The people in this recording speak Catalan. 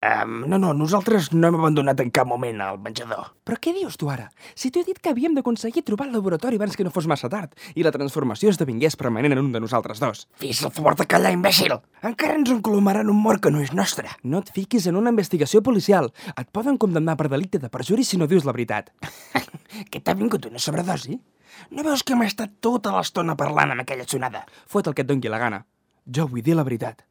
Um, no, no, nosaltres no hem abandonat en cap moment el menjador. Però què dius tu ara? Si t'he dit que havíem d'aconseguir trobar el laboratori abans que no fos massa tard i la transformació esdevingués permanent en un de nosaltres dos. Fes el favor de callar, imbècil! Encara ens encolomaran un mort que no és nostre. No et fiquis en una investigació policial. Et poden condemnar per delicte de perjuri si no dius la veritat. que t'ha vingut una sobredosi? No veus que hem estat tota l'estona parlant amb aquella sonada? Fot el que et doni la gana. Jo vull dir la veritat.